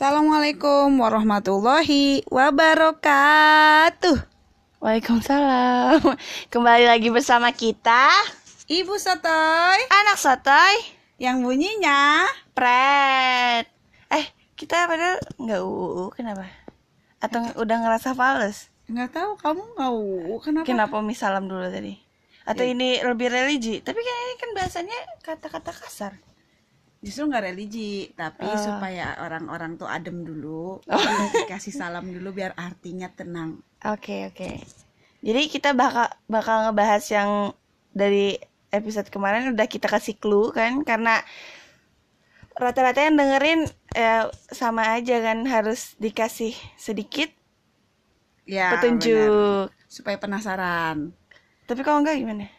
Assalamualaikum warahmatullahi wabarakatuh. Waalaikumsalam. Kembali lagi bersama kita, Ibu Sotoy anak sotoy, yang bunyinya pret. Eh, kita padahal nggak uu, kenapa? Atau udah ngerasa fales? nggak tahu kamu nggak uh, kenapa? Kenapa mi salam dulu tadi? Atau ini lebih religi? Tapi kan ini kan bahasanya kata-kata kasar. Justru nggak religi, tapi Ah. supaya orang-orang tuh adem dulu, jadi dikasih salam dulu biar artinya tenang. Oke oke. Jadi kita bakal bakal ngebahas yang dari episode kemarin udah kita kasih clue kan karena rata-rata yang dengerin eh, sama aja kan harus dikasih sedikit Ya, petunjuk. supaya penasaran. Tapi kalau enggak gimana?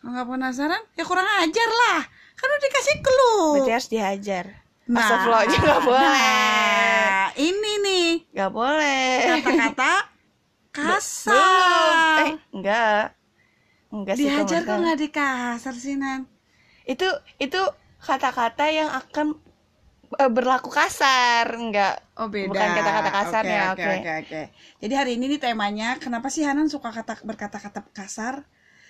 Kalau nggak penasaran, ya kurang ajar lah. Kan udah dikasih clue. Berarti harus dihajar. Nah, Astagfirullah aja nggak boleh. Nah, ini nih Nggak boleh. kata-kata Belum. kasar. Eh, enggak. Enggak sih. Dihajar kok nggak dikasar sih Nan? Itu itu kata-kata yang akan eh, berlaku kasar, enggak. Oh beda. Bukan kata-kata kasarnya, Oke, oke. oke, oke. Jadi hari ini nih temanya kenapa sih Hanan suka kata berkata-kata kasar?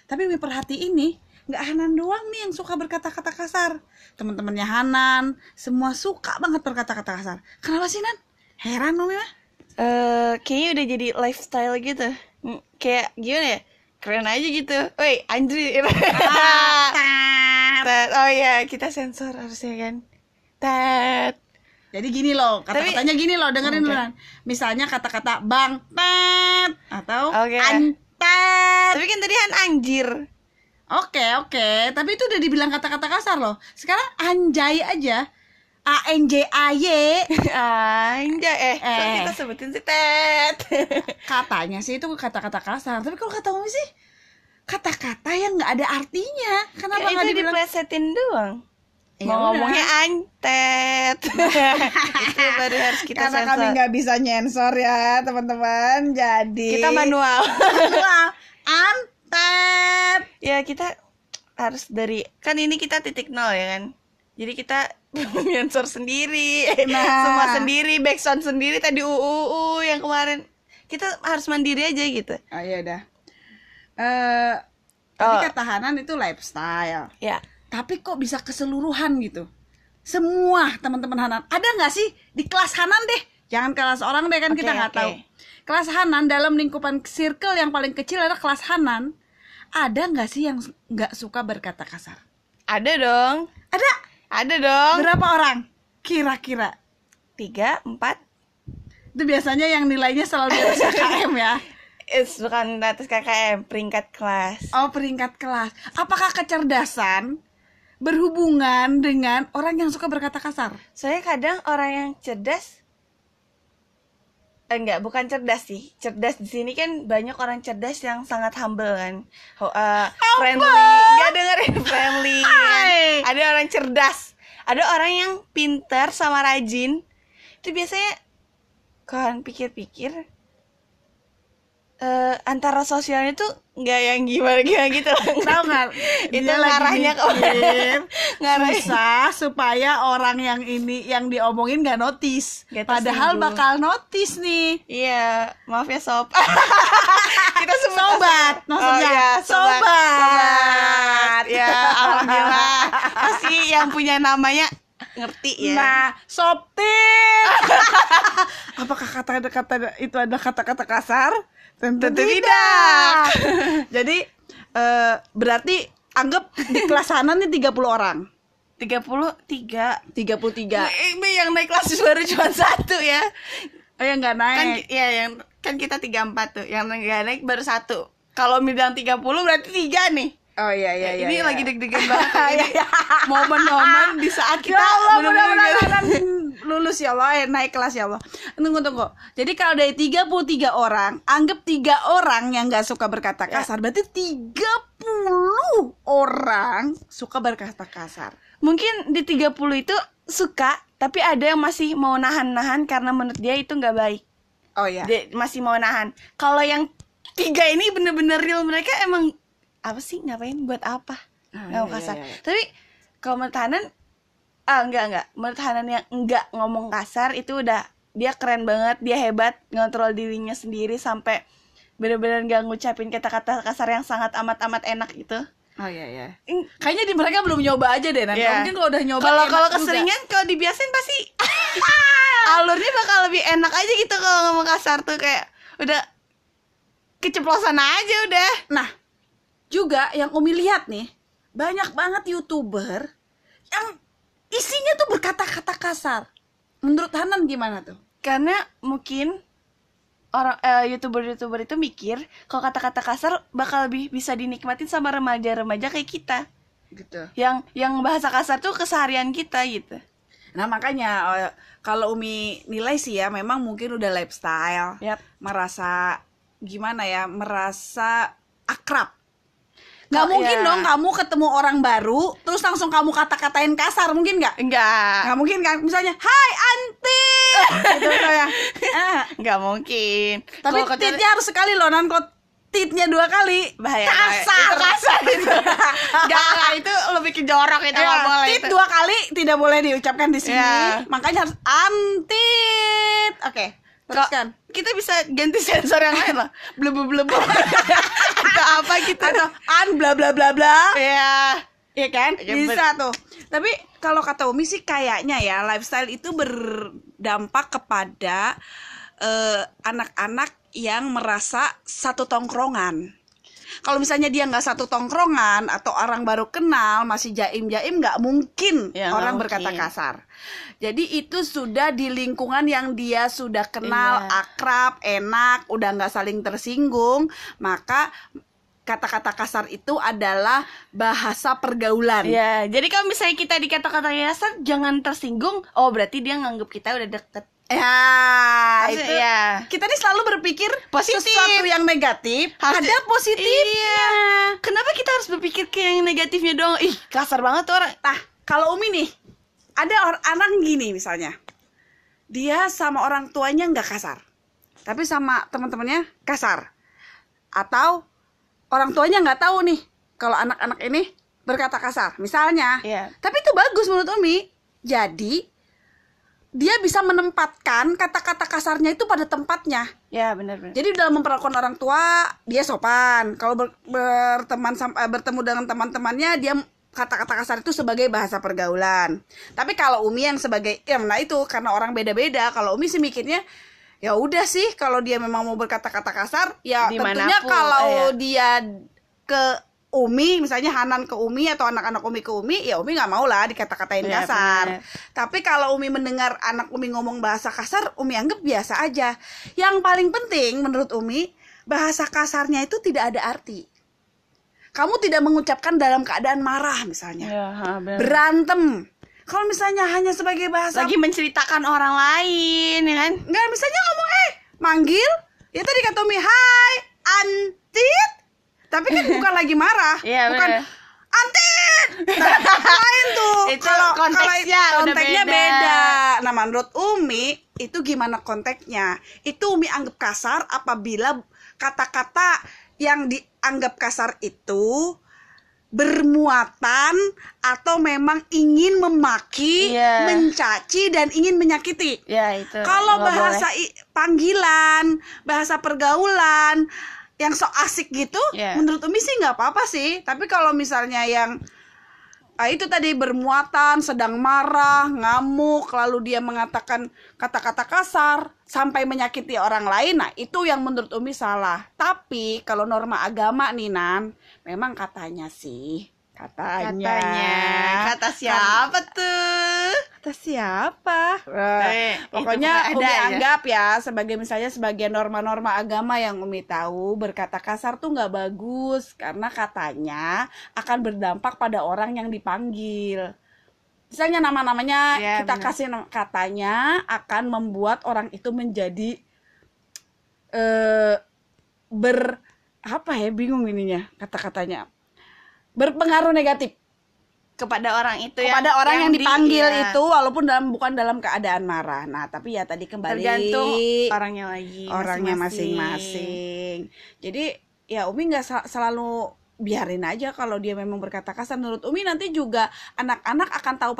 Tapi Mi perhatiin nih, nggak Hanan doang nih yang suka berkata-kata kasar. Teman-temannya Hanan semua suka banget berkata-kata kasar. Kenapa sih Nan? Heran Om ya? eh kayaknya udah jadi lifestyle gitu. Mm, Kayak gimana ya? Keren aja gitu. Woi. Tet. Oh iya, kita sensor harusnya kan. Tet. Jadi gini loh, kata-katanya gini loh, dengerin dulu Nan. Misalnya kata-kata bang tet atau Oke. antet. Tapi kan tadi kan anjir. Oke oke, tapi itu udah dibilang kata-kata kasar loh. Sekarang anjay aja, a n j a y Anjay, eh, Eh. kita sebutin sih tet. katanya sih itu kata-kata kasar. Tapi kalau kata Umi sih kata-kata yang nggak ada artinya. Kenapa nggak itu dibilang? diplesetin doang. Ya Mau ngomongnya antet. itu baru harus kita Karena sensor. kami nggak bisa nyensor ya teman-teman. Jadi Kita manual. manual. Antet. ya kita harus dari kan ini kita titik nol ya kan. Jadi kita nyensor sendiri, Nah. semua sendiri, backsound sendiri tadi UUU yang kemarin. Kita harus mandiri aja gitu. Oh iya udah. Eh, tadi Oh. kata Hanan itu lifestyle. Ya. tapi kok bisa keseluruhan gitu semua teman-teman Hanan ada nggak sih di kelas Hanan deh jangan kelas orang deh kan Oke, kita nggak oke. tahu kelas Hanan dalam lingkupan circle yang paling kecil adalah kelas Hanan ada nggak sih yang nggak suka berkata kasar Ada dong. ada Ada dong. berapa orang kira-kira Tiga, empat. itu biasanya yang nilainya selalu di atas KKM ya It's bukan di atas KKM, peringkat kelas. oh peringkat kelas apakah kecerdasan berhubungan dengan orang yang suka berkata kasar Soalnya kadang orang yang cerdas enggak bukan cerdas sih. Cerdas di sini kan banyak orang cerdas yang sangat humble kan. Eh, friendly. Nggak dengerin. Friendly kan? Ada orang cerdas. Ada orang yang pintar sama rajin. Itu biasanya kan pikir-pikir eh antara sosialnya tuh nggak yang gimana gimana gitu tahu nggak Itu ngarahnya ke Ngarahnya. susah supaya orang yang ini yang diomongin nggak notice padahal bakal notice nih Iya, maaf ya sob. Kita sebut Sobat, maksudnya. Oh, iya, sobat. Sobat. Sobat. Ya, alhamdulillah. Pasti yang punya namanya ngerti ya. nah soptir apakah kata-kata itu adalah kata-kata kasar tentu, Tentu tidak jadi eh, berarti anggap di kelas sana nih 30 orang 33 33 Ini yang naik kelas baru cuma satu ya. oh yang nggak naik Kan ya yang kan kita 34 tuh. Yang nggak naik baru satu. Kalau bilang 30 berarti tiga nih. Oh iya iya iya ini iya. lagi deg-degan banget. Ini. Momen-momen di saat kita ya Allah mudah-mudahan lulus ya Allah eh, naik kelas ya Allah. Tunggu tunggu. Jadi kalau dari 33 orang anggap tiga orang yang nggak suka berkata Ya. kasar. Berarti 30 orang suka berkata kasar. Mungkin di 30 itu suka tapi ada yang masih mau nahan-nahan karena menurut dia itu nggak baik. Oh ya dia masih mau nahan. Kalau yang tiga ini bener-bener real mereka emang apa sih? Ngapain? Buat apa? Ah, nggak mau iya, kasar. iya, iya. tapi kalau menurut Hanan ah enggak enggak. Menurut Hanan yang enggak ngomong kasar itu udah dia keren banget. Dia hebat ngontrol dirinya sendiri sampai bener-bener nggak ngucapin kata-kata kasar yang sangat amat-amat enak gitu. Oh iya iya. Kayaknya di mereka belum nyoba aja deh. Nanti. Iya. mungkin kalau udah nyoba kalau kalau keseringan kalau dibiasain pasti alurnya bakal lebih enak aja gitu kalau ngomong kasar tuh. Kayak udah keceplosan aja udah. Nah, juga yang Umi lihat nih, banyak banget YouTuber yang isinya tuh berkata-kata kasar. Menurut Hanan gimana tuh? karena mungkin orang eh, youtuber-youtuber itu mikir kalau kata-kata kasar bakal lebih bisa dinikmatin sama remaja-remaja kayak kita Gitu. yang yang bahasa kasar tuh keseharian kita gitu Nah, makanya eh, kalau Umi nilai sih ya memang mungkin udah lifestyle, Yap. merasa gimana ya, merasa akrab. Nggak Oh, mungkin iya. dong kamu ketemu orang baru terus langsung kamu kata-katain kasar, mungkin nggak? enggak Nggak mungkin kan? Misalnya, "Hai anti." gitu kayak. Ah, enggak mungkin Tapi kata- titnya harus sekali loh, nan kok titnya dua kali bahaya kasar. itu kasar itu enggak enggak, itu lebih ke jorok itu Ya, nggak boleh tit itu. dua kali tidak boleh diucapkan di sini. Ya. Makanya harus antit. Oke, teruskan. Kok kita bisa ganti sensor yang lain lah blebu blebu atau apa gitu Atau an bla bla bla bla. ya Iya kan? Bisa tuh. Tapi kalau kata Umi sih kayaknya ya lifestyle itu berdampak kepada eh, anak-anak yang merasa satu tongkrongan. Kalau misalnya dia nggak satu tongkrongan atau orang baru kenal masih jaim-jaim nggak mungkin Ya, orang mungkin. berkata kasar. Jadi itu sudah di lingkungan yang dia sudah kenal Iya. akrab, enak, udah nggak saling tersinggung, maka kata-kata kasar itu adalah bahasa pergaulan. Ya, jadi kalau misalnya kita dikata-kata kasar jangan tersinggung. Oh, berarti dia nganggep kita udah deket. Ya, Maksudnya, itu ya. kita nih selalu berpikir Positif. sesuatu yang negatif Harus- ada positifnya. Iya. Kenapa kita harus berpikir ke yang negatifnya dong? Ih, kasar banget tuh orang. Nah, kalau Umi nih, ada orang anak gini misalnya, dia sama orang tuanya nggak kasar, tapi sama teman-temannya kasar, atau orang tuanya nggak tahu nih kalau anak-anak ini berkata kasar, misalnya. Iya. Tapi itu bagus menurut Umi. Jadi dia bisa menempatkan kata-kata kasarnya itu pada tempatnya. Ya, benar-benar. Jadi dalam memperlakukan orang tua dia sopan. Kalau ber- berteman sam- eh, bertemu dengan teman-temannya dia kata-kata kasar itu sebagai bahasa pergaulan. Tapi kalau Umi yang sebagai ya nah itu karena orang beda-beda. Kalau Umi sih mikirnya ya udah sih kalau dia memang mau berkata-kata kasar ya tentunya Di mana pun, kalau eh, ya. dia ke Umi misalnya Hanan ke Umi atau anak-anak Umi ke Umi ya Umi nggak mau lah dikata-katain Iya, kasar. bener. Tapi kalau Umi mendengar anak Umi ngomong bahasa kasar, Umi anggap biasa aja. Yang paling penting menurut Umi, bahasa kasarnya itu tidak ada arti. Kamu tidak mengucapkan dalam keadaan marah misalnya. Ya. Berantem. Kalau misalnya hanya sebagai bahasa Lagi menceritakan orang lain, ya kan? Enggak, misalnya ngomong eh manggil, ya tadi kata Umi, "Hai, Antit." Tapi kan bukan lagi marah, Iya, bukan bener. Antit. Nah, lain tuh. Itu Kalau konteksnya kalau udah konteksnya beda. beda. Nah, menurut Umi itu gimana konteksnya? Itu Umi anggap kasar apabila kata-kata yang dianggap kasar itu bermuatan atau memang ingin memaki, Iya. mencaci dan ingin menyakiti. Ya, itu. Kalau bahasa boleh. panggilan, bahasa pergaulan yang sok asik gitu, Iya. menurut Umi sih nggak apa-apa sih. Tapi kalau misalnya yang ah, itu tadi bermuatan, sedang marah, ngamuk, lalu dia mengatakan kata-kata kasar sampai menyakiti orang lain, nah itu yang menurut Umi salah. Tapi kalau norma agama nih Nan, memang katanya sih, katanya, katanya kata siapa tuh? kata siapa? Eh, itu Pokoknya Umi ya. anggap ya sebagai misalnya sebagai norma-norma agama yang Umi tahu berkata kasar tuh nggak bagus karena katanya akan berdampak pada orang yang dipanggil. Misalnya nama-namanya Ya, kita benar. kasih katanya akan membuat orang itu menjadi eh ber apa ya bingung ininya kata-katanya berpengaruh negatif kepada orang itu kepada orang yang, di- dipanggil iya. itu walaupun dalam bukan dalam keadaan marah. Nah, tapi ya tadi kembali tergantung orangnya lagi orangnya masing-masing. Jadi ya Umi nggak sa- selalu biarin aja kalau dia memang berkata kasar. Menurut Umi nanti juga anak-anak akan tahu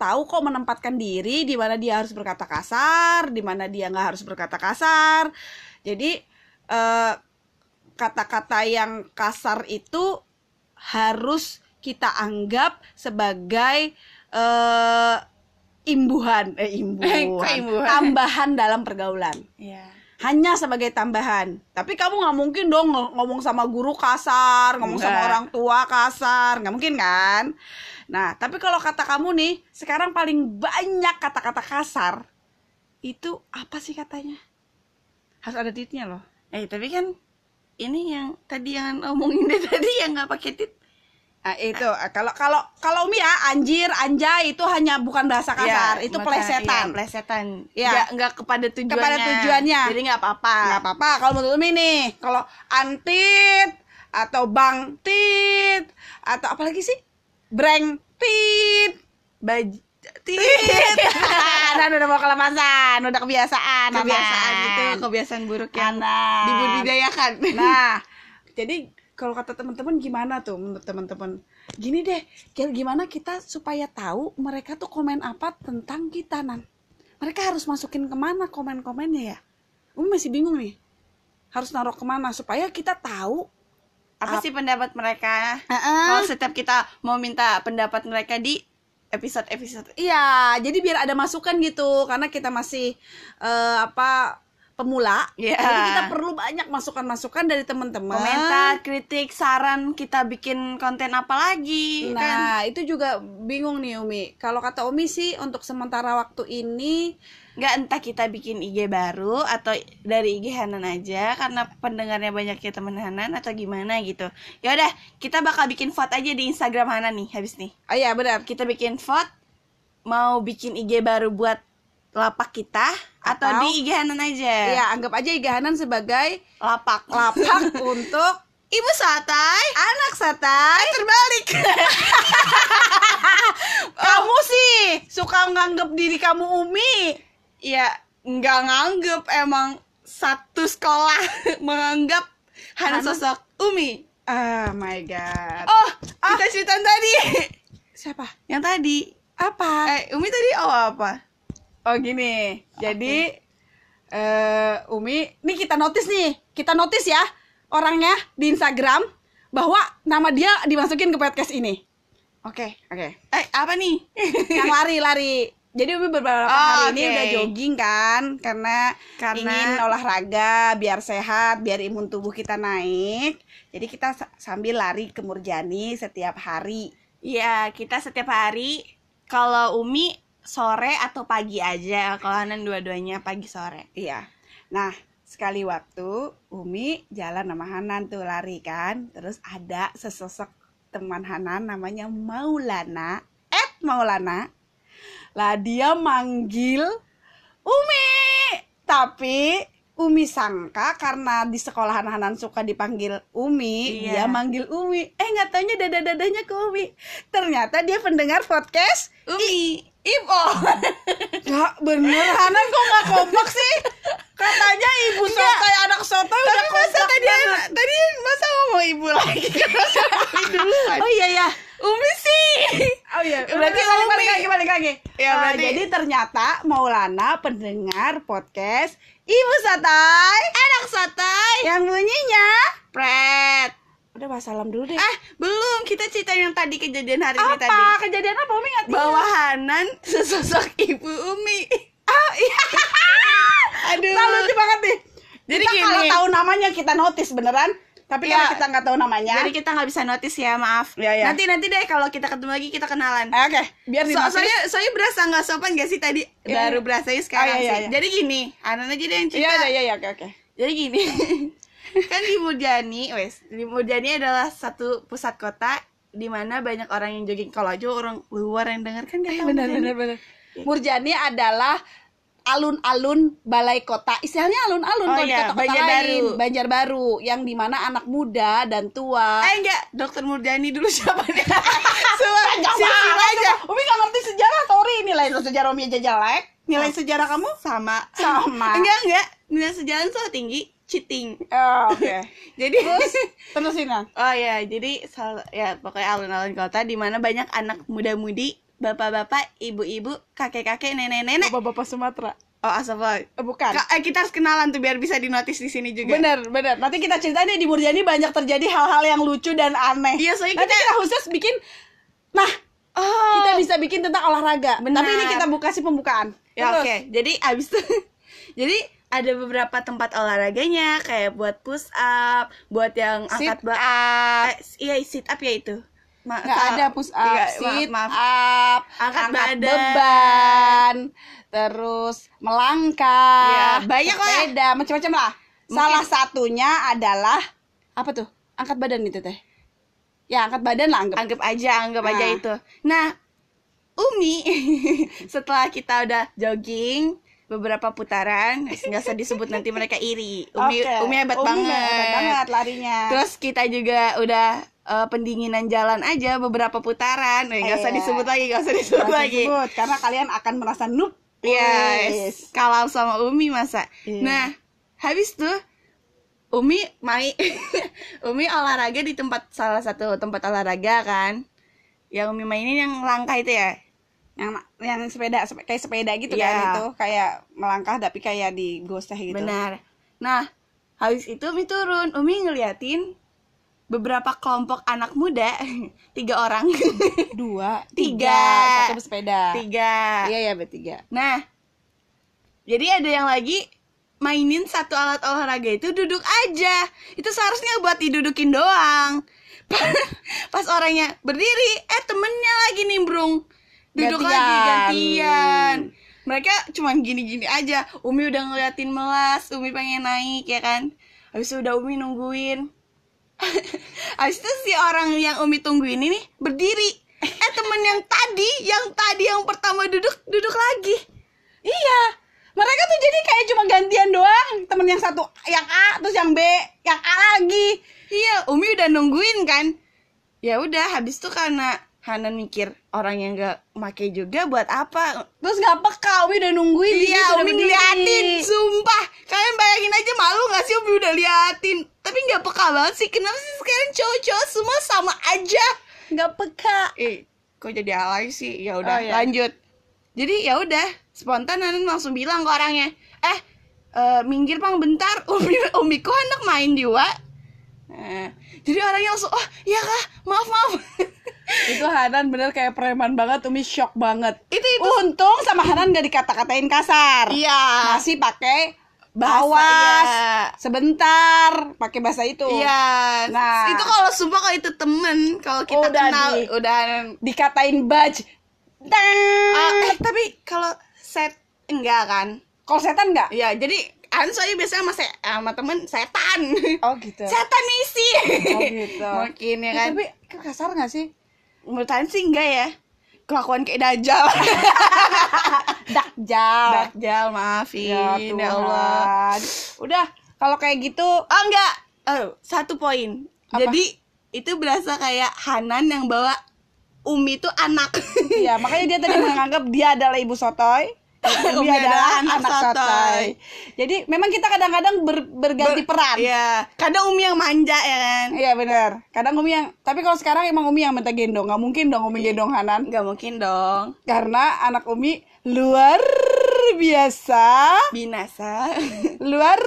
tahu kok menempatkan diri di mana dia harus berkata kasar, di mana dia nggak harus berkata kasar. Jadi eh, kata-kata yang kasar itu harus kita anggap sebagai eh, imbuhan, eh imbuhan, imbuhan? tambahan dalam pergaulan Iya. hanya sebagai tambahan. Tapi kamu nggak mungkin dong ng- ngomong sama guru kasar, ngomong sama Enggak. orang tua kasar, nggak mungkin kan? Nah, tapi kalau kata kamu nih, sekarang paling banyak kata-kata kasar itu apa sih katanya? Harus ada titiknya loh. Eh tapi kan ini yang tadi yang ngomongin deh tadi yang nggak pakai tit. Nah, itu eh, kalau kalau kalau Umi ya anjir, anjay itu hanya bukan bahasa kasar, Ya, itu maka- plesetan. iya, plesetan. Iya. Nggak, nggak kepada tujuannya. Kepada tujuannya. Jadi nggak apa-apa. nggak apa-apa kalau menurut Umi nih kalau antit atau bangtit atau apalagi sih brengtit Baj tit. nah udah mau kelemasan udah kebiasaan kebiasaan aman. itu kebiasaan buruk yang Aman. dibudidayakan. nah jadi kalau kata teman-teman gimana tuh menurut teman-teman gini deh gimana kita supaya tahu mereka tuh komen apa tentang kita nan mereka harus masukin ke mana komen-komennya ya Umi masih bingung nih harus naruh ke mana supaya kita tahu apa sih pendapat mereka? Kalau setiap kita mau minta pendapat mereka di episode-episode. Iya, jadi biar ada masukan gitu karena kita masih eh, apa pemula. Iya. Jadi kita perlu banyak masukan-masukan dari teman-teman. komentar, kritik, saran kita bikin konten apa lagi kan? Nah, itu juga bingung nih Umi. Kalau kata Umi sih untuk sementara waktu ini nggak entah kita bikin IG baru atau dari IG Hanan aja karena pendengarnya banyak ya temen Hanan atau gimana gitu ya udah kita bakal bikin vote aja di Instagram Hanan nih habis nih Oh iya benar. kita bikin vote mau bikin IG baru buat lapak kita atau, Atau- di IG Hanan aja Iya, anggap aja Iga Hanan sebagai lapak lapak untuk ibu satai anak satai. terbalik Kamu sih suka nganggap diri kamu Umi. ya nggak nganggep emang satu sekolah menganggap Hanan Hanan? sosok Umi Oh my god. oh kita cerita tadi Siapa? yang tadi Apa? eh Umi tadi oh apa Oh gini, jadi eh Umi, nih kita notice nih, kita notice ya orangnya di Instagram bahwa nama dia dimasukin ke podcast ini. oke Oke. eh apa nih Yang lari-lari. Jadi Umi beberapa Oh, hari ini oke. udah jogging kan, karena, Karena- ingin olahraga biar sehat, biar imun tubuh kita naik. Jadi kita sa- sambil lari ke Murjani setiap hari. Iya kita setiap hari kalau Umi sore atau pagi aja kalau Hanan dua-duanya pagi sore Iya. Nah, sekali waktu Umi jalan sama Hanan tuh lari kan. Terus ada sesosok teman Hanan namanya Maulana. Eh, Maulana. Lah dia manggil Umi. Tapi Umi sangka karena di sekolahan Hanan suka dipanggil Umi, Iya. dia manggil Umi. Eh nggak taunya dada-dadanya ke Umi. Ternyata dia pendengar podcast Umi Ibo. Ya bener Hanan kok nggak kompak sih? Katanya ibu sotoy anak sotoy udah masa tadi banget. tadi masa ngomong ibu lagi masa Umi Oh iya ya. Umi sih Oh iya. Berarti Berarti balik, Umi. lagi balik lagi. Ya, Ah, berarti- jadi ternyata Maulana pendengar podcast Ibu Sotoy anak sotai yang bunyinya pret Udah bahas salam dulu deh. eh belum kita cerita yang tadi kejadian hari ini apa tadi kejadian apa Umi nggak tahu. bahwa Hanan sesosok ibu Umi Ah iya. aduh Nah, lucu banget nih. Jadi kita kalau tahu namanya kita notice beneran. Tapi Ya. kita nggak tahu namanya. Jadi kita nggak bisa notice ya, maaf. Iya, iya. Nanti nanti deh kalau kita ketemu lagi kita kenalan. Eh, Oke, biar di So, soalnya soalnya berasa nggak sopan gak sih tadi? Iya, Baru berasa sekarang Oh, iya, iya, sih. iya. Jadi gini, Anan aja deh yang Iya, cerita. iya, iya, iya, oke, oke. Jadi gini, kan di Murjani, wes, di Murjani adalah satu pusat kota di mana banyak orang yang jogging. Kalau aja orang luar yang denger kan gak tahu benar Murjani. benar benar Murjani adalah alun-alun balai kota istilahnya alun-alun Oh kalau di iya, kota-kota lain Banjarbaru yang di mana anak muda dan tua Eh enggak, dokter Murjani dulu siapa nih? Semua silsil aja. Umi gak ngerti sejarah sorry nilai lo sejarah Umi aja jelek nilai sejarah kamu Sama. Sama. enggak enggak, nilai sejalan so tinggi, cheating. oh, oke Jadi terus terusin. Oh ya, jadi sal- ya pokoknya alun-alun kota di mana banyak anak muda-mudi bapak-bapak, ibu-ibu, kakek-kakek, nenek-nenek. Bapak-bapak Sumatera. Oh, astagfirullah. Eh, bukan. Ka- eh, kita harus kenalan tuh biar bisa dinotis di sini juga. Bener, bener. Nanti kita ceritain deh di Murjani banyak terjadi hal-hal yang lucu dan aneh. Iya, soalnya Nanti kita- kita khusus bikin, nah Oh. kita bisa bikin tentang olahraga. Benar. Tapi ini kita buka sih pembukaan. Ya oke. Jadi abis itu jadi ada beberapa tempat olahraganya kayak buat push up, buat yang Sit angkat up. Eh, iya sit up ya itu. Ma- Nggak kalau- ada push up, Iya, sit maaf, maaf. up, Angkat badan. beban, terus melangkah, Iya, banyak sepeda, macam-macam lah. Salah satunya adalah apa tuh? Angkat badan itu teh. Ya, angkat badan lah anggap. Anggap aja, anggap aja Nah. itu. Nah, Umi setelah kita udah jogging beberapa putaran, nggak usah disebut nanti mereka iri. Umi Oke. Umi hebat Umi banget. hebat banget larinya. Terus kita juga udah eh, pendinginan jalan aja beberapa putaran. Eh, Nggak usah Iya. disebut lagi, nggak usah disebut usah lagi. sebut, karena kalian akan merasa noob. Yes. Wis. Kalau sama Umi masa. Iya. Nah, habis tuh Umi main Umi olahraga di tempat salah satu tempat olahraga kan. Yang Umi mainin yang langkah itu ya. Yang yang sepeda sepe- kayak sepeda gitu Iya. kan itu kayak melangkah tapi kayak digoseh gitu Benar. Nah, habis itu Umi turun, Umi ngeliatin beberapa kelompok anak muda, tiga orang, dua Tiga. satu bersepeda tiga. iya ya bertiga Nah, jadi ada yang lagi mainin satu alat olahraga itu duduk aja. Itu seharusnya buat didudukin doang. Pas orangnya berdiri, eh temennya lagi nimbrung. Duduk Gantian. lagi gantian. Mereka cuman gini-gini aja. Umi udah ngeliatin melas, Umi pengen naik ya kan. Habis itu udah Umi nungguin. Habis itu si orang yang Umi tungguin ini berdiri. Eh temen yang tadi, yang tadi yang pertama duduk, duduk lagi. iya mereka tuh jadi kayak cuma gantian doang temen yang satu yang A terus yang B yang A lagi Iya, Umi udah nungguin kan. Ya udah, habis itu karena Hanan mikir orang yang gak make juga buat apa? terus nggak peka Umi udah nungguin di Iya, Umi ngeliatin, sumpah. Kalian bayangin aja malu gak sih Umi udah liatin? Tapi gak peka banget sih. Kenapa sih sekarang cowok-cowok semua sama aja? nggak peka Eh, kok jadi alay sih? Ya udah, Oh, iya. lanjut. Jadi ya udah, spontan Hanan langsung bilang ke orangnya, "Eh, eh, minggir Pang bentar. Umi Umi kok anak main juga?" Nah, jadi orangnya langsung, "Oh, iya Kak, maaf, maaf." itu Hanan bener kayak preman banget Umi shock banget itu itu untung sama Hanan nggak dikata-katain kasar Iya. masih pakai Bahasa, awas iya. sebentar pakai bahasa itu Iya. Nah. itu kalau sumpah kalau itu temen, kalau kita Udah kenal di- udah dikatain baj. Ah, eh, tapi kalau set enggak kan? kalau setan nggak Ya, jadi An soalnya biasanya sama, se- sama temen setan. oh gitu setan misi. oh gitu Mungkin ya Ya, kan. tapi kasar nggak sih Menurut An sih enggak ya. Kelakuan kayak dajal. dakjal dajal, maafin. ya Ya, Tuhan Allah. udah kalau kayak gitu Oh enggak. Oh, satu poin. Apa? Jadi itu berasa kayak Hanan yang bawa Umi tuh anak. ya makanya dia tadi menganggap dia adalah ibu sotoy Umi adalah anak, sotoy. Jadi memang kita kadang-kadang ber- berganti Ber- peran. Iya. Kadang Umi yang manja ya kan. Iya benar. Kadang Umi yang tapi kalau sekarang emang Umi yang minta gendong. nggak mungkin dong Umi gendong Hanan. Enggak mungkin dong. Karena anak Umi luar biasa, Binasa. luar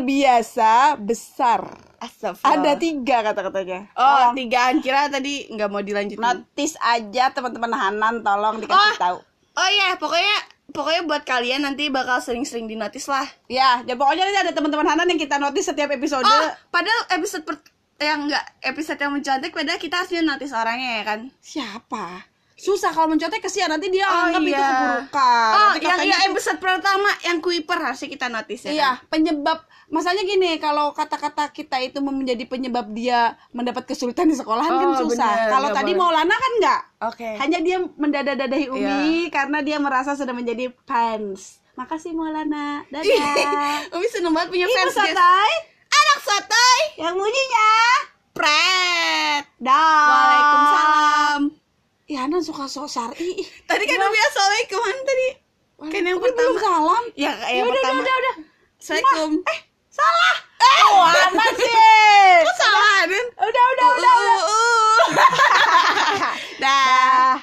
biasa besar. Astagfirullah. Ada tiga kata-katanya. Oh, Tolong tigaan kira tadi nggak mau dilanjutin. notice aja teman-teman Hanan tolong dikasih Oh. tahu. Oh iya, pokoknya pokoknya buat kalian nanti bakal sering-sering di notice lah. Ya, ya pokoknya nanti ada teman-teman Hanan yang kita notice setiap episode. Oh, padahal episode per yang enggak episode yang mencontek padahal kita harusnya notice orangnya ya kan. Siapa? Susah kalau mencontek kesian nanti dia Oh, anggap itu iya. keburukan. Oh, Nanti yang yang tuh- episode pertama yang kuiper harusnya kita notice ya. Iya, kan? penyebab masalahnya gini, kalau kata-kata kita itu menjadi penyebab dia mendapat kesulitan di sekolahan kan Oh, susah. bener, Kalau nggak tadi boleh. Maulana kan enggak. Oke. Hanya dia mendada-dadahi Umi karena dia merasa sudah menjadi fans. Makasih Maulana. Dadah. Umi seneng banget punya Ibu fans guys. sotoy Anak sotoy. yang bunyinya. Pret. Dah. Waalaikumsalam. Ya, Hanan suka sok syari. Tadi kan Umi assalamualaikum kan tadi. Kan yang belum pertama. salam. Ya, Ya yang udah, udah, pertama. udah, udah. Assalamualaikum. Eh, salah. Eh, oh, apa sih? Kok salah, Den? Udah, udah, udah, udah. Uh, uh, uh. Dah.